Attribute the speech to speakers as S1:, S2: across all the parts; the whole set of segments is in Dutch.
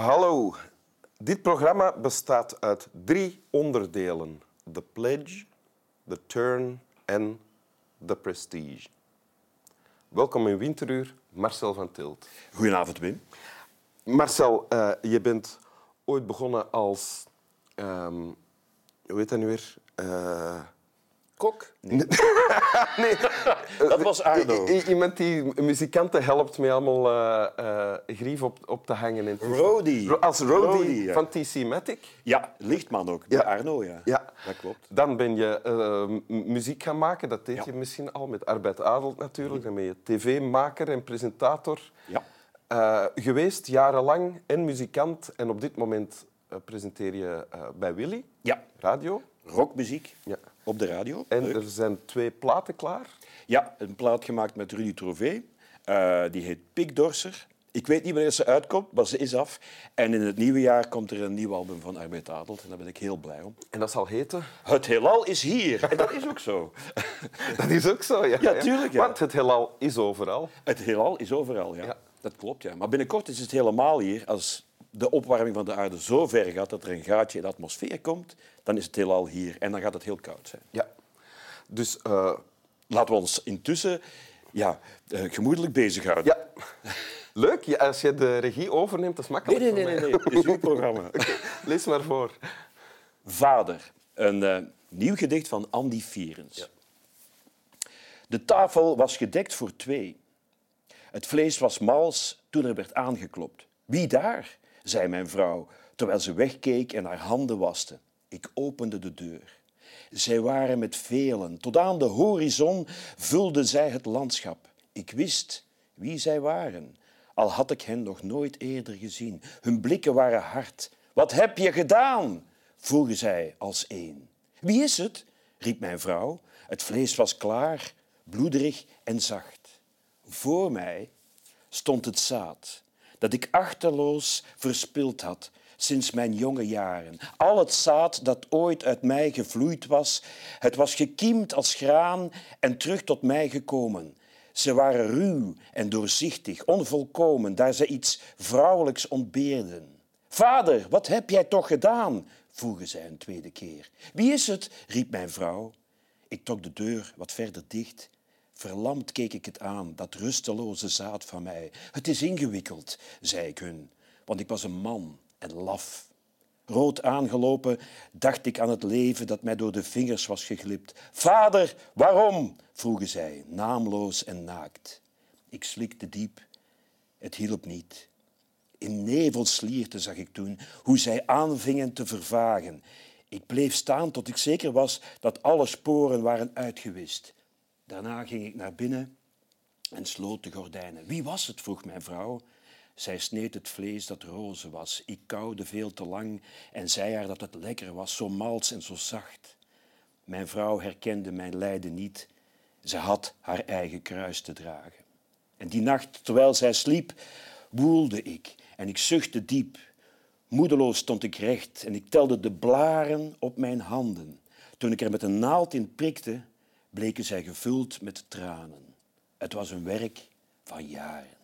S1: Hallo. Dit programma bestaat uit drie onderdelen. The Pledge, The Turn en The Prestige. Welkom in Winteruur, Marcel van Tilt.
S2: Goedenavond, Wim.
S1: Marcel, uh, je bent ooit begonnen als... Um, hoe heet dat nu weer? Uh,
S2: Kok? Nee. nee. Dat was Arno.
S1: I iemand die muzikanten helpt met allemaal uh, uh, grief op, op te hangen. In
S2: Rody.
S1: Als Rody ja. van TC Matic.
S2: Ja, Lichtman ook. Ja. Arno, ja.
S1: ja.
S2: Dat klopt.
S1: Dan ben je uh, muziek gaan maken. Dat deed je misschien al met Arbeid Adelt natuurlijk. Dan ben je tv-maker en presentator.
S2: Ja.
S1: geweest, jarenlang. En muzikant. En op dit moment presenteer je bij Willy.
S2: Ja.
S1: Radio.
S2: Rockmuziek. Ja op de radio.
S1: En er zijn twee platen klaar?
S2: Ja, een plaat gemaakt met Rudy Trové. Uh, die heet Pikdorser. Ik weet niet wanneer ze uitkomt, maar ze is af. En in het nieuwe jaar komt er een nieuw album van Arbeid Adelt. En daar ben ik heel blij om.
S1: En dat zal heten?
S2: Het heelal is hier. En dat is ook zo.
S1: dat is ook zo, ja.
S2: Ja, tuurlijk. Ja.
S1: Want het heelal is overal.
S2: Het heelal is overal, ja. ja. Dat klopt, ja. Maar binnenkort is het helemaal hier. Als de opwarming van de aarde zo ver gaat dat er een gaatje in de atmosfeer komt, dan is het heelal hier en dan gaat het heel koud zijn.
S1: Ja. Dus uh,
S2: laten we ons intussen ja, uh, gemoedelijk bezighouden.
S1: Ja. Leuk, ja, als je de regie overneemt, dat is makkelijk
S2: Nee, nee, nee, nee, nee. het is uw programma.
S1: okay. Lees maar voor.
S2: Vader, een uh, nieuw gedicht van Andy Vierens. Ja. De tafel was gedekt voor twee. Het vlees was mals toen er werd aangeklopt. Wie daar? Zei mijn vrouw, terwijl ze wegkeek en haar handen waste. Ik opende de deur. Zij waren met velen. Tot aan de horizon vulden zij het landschap. Ik wist wie zij waren, al had ik hen nog nooit eerder gezien. Hun blikken waren hard. Wat heb je gedaan? vroegen zij als één. Wie is het? riep mijn vrouw. Het vlees was klaar, bloederig en zacht. Voor mij stond het zaad dat ik achterloos verspild had sinds mijn jonge jaren. Al het zaad dat ooit uit mij gevloeid was, het was gekiemd als graan en terug tot mij gekomen. Ze waren ruw en doorzichtig, onvolkomen, daar ze iets vrouwelijks ontbeerden. Vader, wat heb jij toch gedaan? vroegen zij een tweede keer. Wie is het? riep mijn vrouw. Ik trok de deur wat verder dicht Verlamd keek ik het aan, dat rusteloze zaad van mij. Het is ingewikkeld, zei ik hun, want ik was een man en laf. Rood aangelopen dacht ik aan het leven dat mij door de vingers was geglipt. Vader, waarom? vroegen zij, naamloos en naakt. Ik slikte diep. Het hielp niet. In nevelslierten zag ik toen hoe zij aanvingen te vervagen. Ik bleef staan tot ik zeker was dat alle sporen waren uitgewist. Daarna ging ik naar binnen en sloot de gordijnen. Wie was het? vroeg mijn vrouw. Zij sneed het vlees dat roze was. Ik kauwde veel te lang en zei haar dat het lekker was, zo mals en zo zacht. Mijn vrouw herkende mijn lijden niet. Ze had haar eigen kruis te dragen. En die nacht, terwijl zij sliep, woelde ik en ik zuchtte diep. Moedeloos stond ik recht en ik telde de blaren op mijn handen. Toen ik er met een naald in prikte, bleken zij gevuld met tranen. Het was een werk van jaren.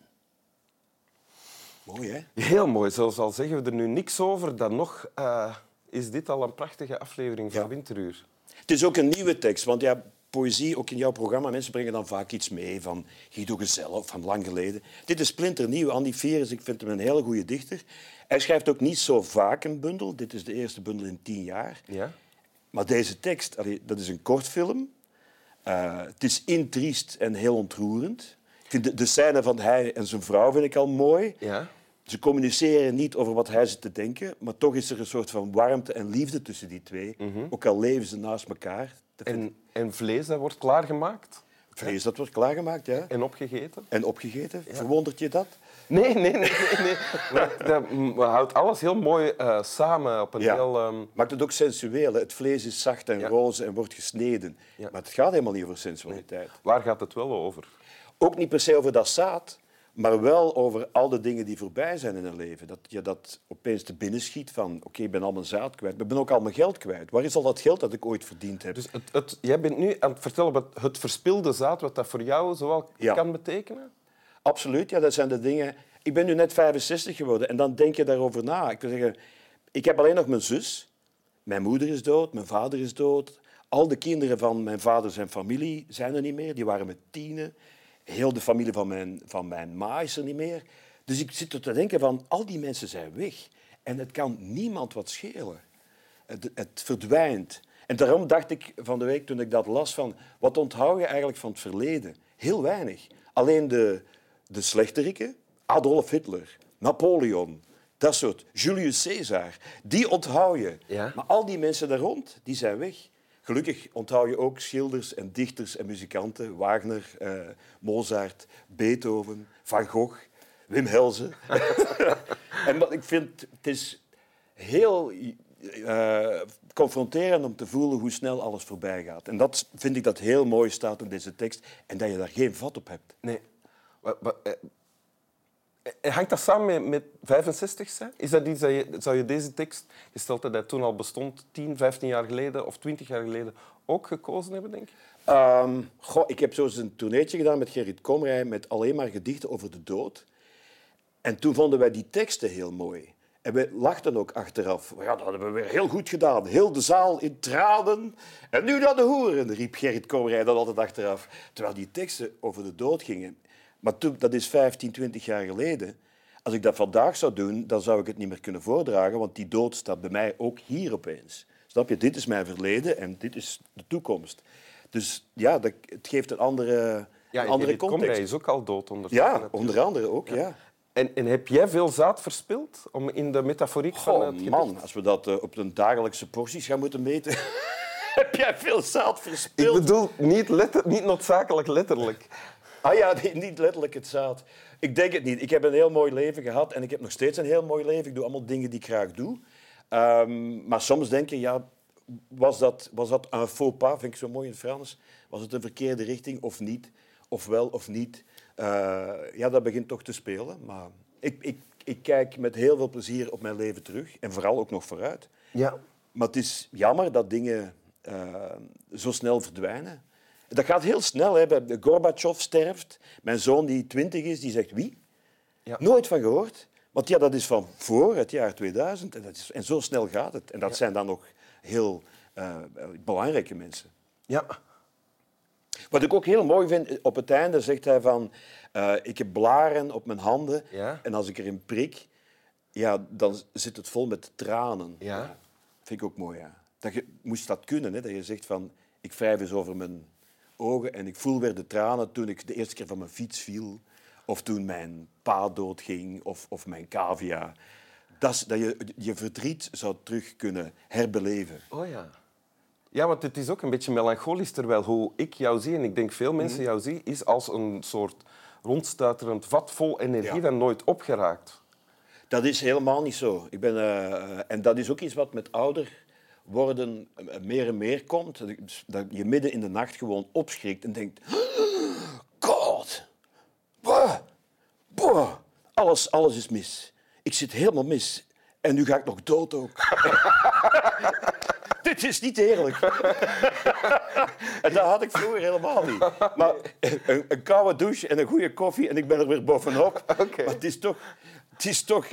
S2: Mooi, hè?
S1: Heel mooi. Zoals al zeggen we er nu niks over, dan nog uh, is dit al een prachtige aflevering van ja. Winteruur.
S2: Het is ook een nieuwe tekst, want ja, poëzie, ook in jouw programma, mensen brengen dan vaak iets mee van Guido Gezelle of van lang geleden. Dit is splinternieuw. Andy Veres, ik vind hem een hele goede dichter. Hij schrijft ook niet zo vaak een bundel. Dit is de eerste bundel in tien jaar.
S1: Ja.
S2: Maar deze tekst, dat is een kortfilm uh, het is intriest en heel ontroerend. Ik vind de, de scène van hij en zijn vrouw vind ik al mooi.
S1: Ja.
S2: Ze communiceren niet over wat hij zit te denken, maar toch is er een soort van warmte en liefde tussen die twee. Mm -hmm. Ook al leven ze naast elkaar.
S1: En, en, vlees dat wordt klaargemaakt?
S2: Vlees dat wordt klaargemaakt, ja.
S1: En opgegeten?
S2: En opgegeten. Ja. Verwondert je dat?
S1: Nee, nee, nee. nee, nee. dat houdt alles heel mooi uh, samen op een
S2: ja.
S1: heel... Um...
S2: Maakt het ook sensueel. Het vlees is zacht en ja. roze en wordt gesneden. Ja. Maar het gaat helemaal niet over sensualiteit.
S1: Nee. Waar gaat het wel over?
S2: Ook niet per se over dat zaad, maar wel over al de dingen die voorbij zijn in een leven. Dat je dat opeens te binnen schiet van, oké, okay, ik ben al mijn zaad kwijt, maar ik ben ook al mijn geld kwijt. Waar is al dat geld dat ik ooit verdiend heb?
S1: Dus het, het, jij bent nu aan het vertellen over het verspilde zaad, wat dat voor jou zowel kan betekenen?
S2: Absoluut, ja, dat zijn de dingen... ik ben nu net 65 geworden en dan denk je daarover na. Ik wil zeggen, ik heb alleen nog mijn zus. Mijn moeder is dood, mijn vader is dood. Al de kinderen van mijn vader zijn familie zijn er niet meer. Die waren met tienen. Heel de familie van mijn, van mijn ma is er niet meer. Dus ik zit er te denken van, al die mensen zijn weg. En het kan niemand wat schelen. Het, het verdwijnt. En daarom dacht ik van de week toen ik dat las van, wat onthoud je eigenlijk van het verleden? Heel weinig. Alleen de, de slechteriken, Adolf Hitler, Napoleon, dat soort, Julius Caesar, die onthoud je.
S1: Ja.
S2: Maar al die mensen daar rond, die zijn weg. Gelukkig onthoud je ook schilders en dichters en muzikanten. Wagner, eh, Mozart, Beethoven, Van Gogh, Wim Helsen. en wat ik vind, het is heel eh, confronterend om te voelen hoe snel alles voorbij gaat. En dat vind ik dat heel mooi staat in deze tekst en dat je daar geen vat op hebt.
S1: Nee. Eh, eh, Hangt dat samen met, met 65 zijn? Is dat iets dat je, zou je deze tekst, gesteld dat hij toen al bestond, 10, 15 jaar geleden of 20 jaar geleden, ook gekozen hebben, denk je?
S2: Ehm, goh, ik heb zo eens een tourneetje gedaan met Gerrit Komrij met alleen maar gedichten over de dood. En toen vonden wij die teksten heel mooi. En we lachten ook achteraf. Ja, dat hebben we weer heel goed gedaan. Heel de zaal in tranen. En nu naar de hoeren, riep Gerrit Komrij dat altijd achteraf. Terwijl die teksten over de dood gingen. Maar toen, dat is 15, 20 jaar geleden. Als ik dat vandaag zou doen, dan zou ik het niet meer kunnen voordragen, want die dood staat bij mij ook hier opeens. Snap je? Dit is mijn verleden en dit is de toekomst. Dus ja, dat, het geeft een andere,
S1: Ja,
S2: een andere context.
S1: is ook al dood ondertussen.
S2: Ja,
S1: natuurlijk.
S2: onder andere ook, ja.
S1: En, en heb jij veel zaad verspild om in de metaforiek van het gedicht?
S2: man, als we dat eh, op een dagelijkse porties gaan moeten meten, heb jij veel zaad
S1: Ik
S2: verspild.
S1: bedoel niet, letter, niet noodzakelijk letterlijk.
S2: Ah ja, niet letterlijk het zaad. Ik denk het niet. Ik heb een heel mooi leven gehad en ik heb nog steeds een heel mooi leven. Ik doe allemaal dingen die ik graag doe. Ehm, maar soms denk je, ja, was dat, was dat un faux pas, vind ik zo mooi in het Frans. Was het een verkeerde richting of niet? Of wel of niet? Eh, ja, dat begint toch te spelen. Maar ik, ik, ik kijk met heel veel plezier op mijn leven terug. En vooral ook nog vooruit.
S1: Ja.
S2: Maar het is jammer dat dingen eh, zo snel verdwijnen. Dat gaat heel snel. Hè. Gorbachev sterft. Mijn zoon die twintig is, die zegt wie?
S1: Ja.
S2: Nooit van gehoord. Want ja, dat is van voor het jaar 2000. En, dat is, en zo snel gaat het. En dat zijn dan nog heel eh, belangrijke mensen.
S1: Ja.
S2: Wat ik ook heel mooi vind, op het einde zegt hij van... eh, ik heb blaren op mijn handen
S1: Ja.
S2: en als ik erin prik, ja, dan zit het vol met tranen.
S1: Ja.
S2: Vind ik ook mooi, ja. Dat je moest dat kunnen, hè? dat je zegt van... Ik wrijf eens over mijn ogen en ik voel weer de tranen toen ik de eerste keer van mijn fiets viel. Of toen mijn pa doodging, of, of mijn cavia. Dat, dat je je verdriet zou terug kunnen herbeleven.
S1: Oh ja. Ja, want het is ook een beetje melancholisch, terwijl hoe ik jou zie, en ik denk veel
S2: Mhm.
S1: mensen jou zien, is als een soort rondstuiterend vat vol energie
S2: Ja.
S1: dat nooit opgeraakt.
S2: Dat is helemaal niet zo. Ik ben, eh, en dat is ook iets wat met ouder worden eh, meer en meer komt. Dat je midden in de nacht gewoon opschrikt en denkt... God! Bah, bah, alles, alles is mis. Ik zit helemaal mis. En nu ga ik nog dood ook. Dit is niet eerlijk. en dat had ik vroeger helemaal niet. Maar een, een koude douche en een goede koffie en ik ben er weer bovenop. Maar het is toch... Het is toch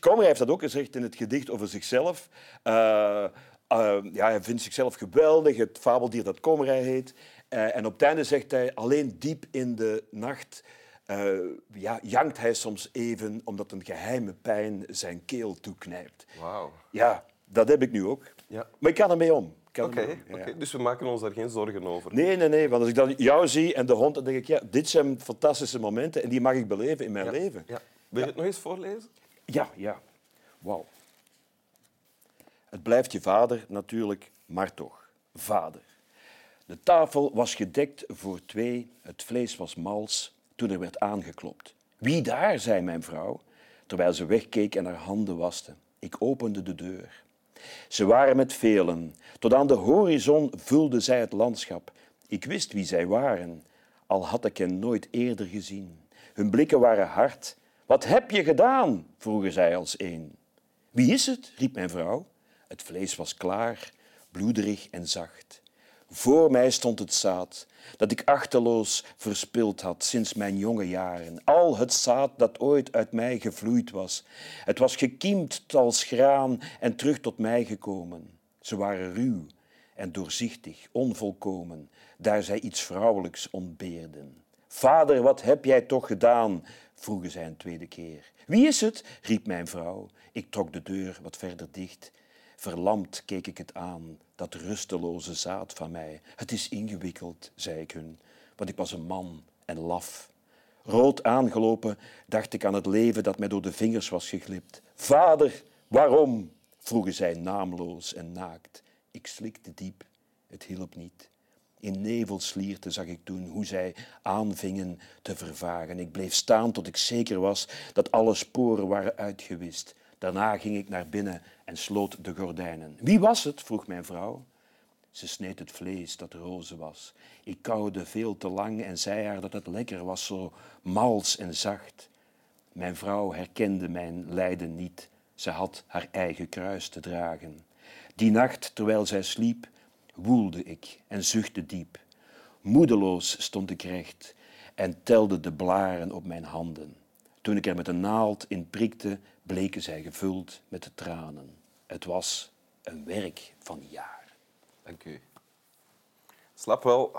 S2: Komrij heeft dat ook gezegd in het gedicht over zichzelf. Eh, eh, ja, hij vindt zichzelf geweldig, het fabeldier dat Komrij heet. En op het einde zegt hij, alleen diep in de nacht eh, ja, jankt hij soms even omdat een geheime pijn zijn keel toeknijpt.
S1: Wauw.
S2: Ja, dat heb ik nu ook.
S1: Ja.
S2: Maar ik kan ermee om.
S1: Oké,
S2: ja.
S1: oké. dus we maken ons daar geen zorgen over.
S2: Nee, nee, nee. Want als ik dan jou zie en de hond, dan denk ik, ja, dit zijn fantastische momenten en die mag ik beleven in mijn
S1: Ja.
S2: leven.
S1: Ja. Wil je het nog eens voorlezen?
S2: Ja, ja. Wauw. Het blijft je vader natuurlijk, maar toch. Vader. De tafel was gedekt voor twee, het vlees was mals toen er werd aangeklopt. Wie daar, zei mijn vrouw, terwijl ze wegkeek en haar handen waste. Ik opende de deur. Ze waren met velen. Tot aan de horizon vulde zij het landschap. Ik wist wie zij waren, al had ik hen nooit eerder gezien. Hun blikken waren hard. Wat heb je gedaan? vroegen zij als één. Wie is het? riep mijn vrouw. Het vlees was klaar, bloederig en zacht. Voor mij stond het zaad dat ik achteloos verspild had sinds mijn jonge jaren. Al het zaad dat ooit uit mij gevloeid was. Het was gekiemd als graan en terug tot mij gekomen. Ze waren ruw en doorzichtig, onvolkomen, daar zij iets vrouwelijks ontbeerden. Vader, wat heb jij toch gedaan? vroegen zij een tweede keer. Wie is het? riep mijn vrouw. Ik trok de deur wat verder dicht. Verlamd keek ik het aan, dat rusteloze zaad van mij. Het is ingewikkeld, zei ik hun, want ik was een man en laf. Rood aangelopen dacht ik aan het leven dat mij door de vingers was geglipt. Vader, waarom? vroegen zij naamloos en naakt. Ik slikte diep, het hielp niet. In nevelslierten zag ik toen hoe zij aanvingen te vervagen. Ik bleef staan tot ik zeker was dat alle sporen waren uitgewist. Daarna ging ik naar binnen en sloot de gordijnen. Wie was het? vroeg mijn vrouw. Ze sneed het vlees dat roze was. Ik kauwde veel te lang en zei haar dat het lekker was, zo mals en zacht. Mijn vrouw herkende mijn lijden niet. Ze had haar eigen kruis te dragen. Die nacht, terwijl zij sliep, woelde ik en zuchtte diep. Moedeloos stond ik recht en telde de blaren op mijn handen. Toen ik er met een naald in prikte, bleken zij gevuld met de tranen. Het was een werk van jaren.
S1: Dank u. Slap wel,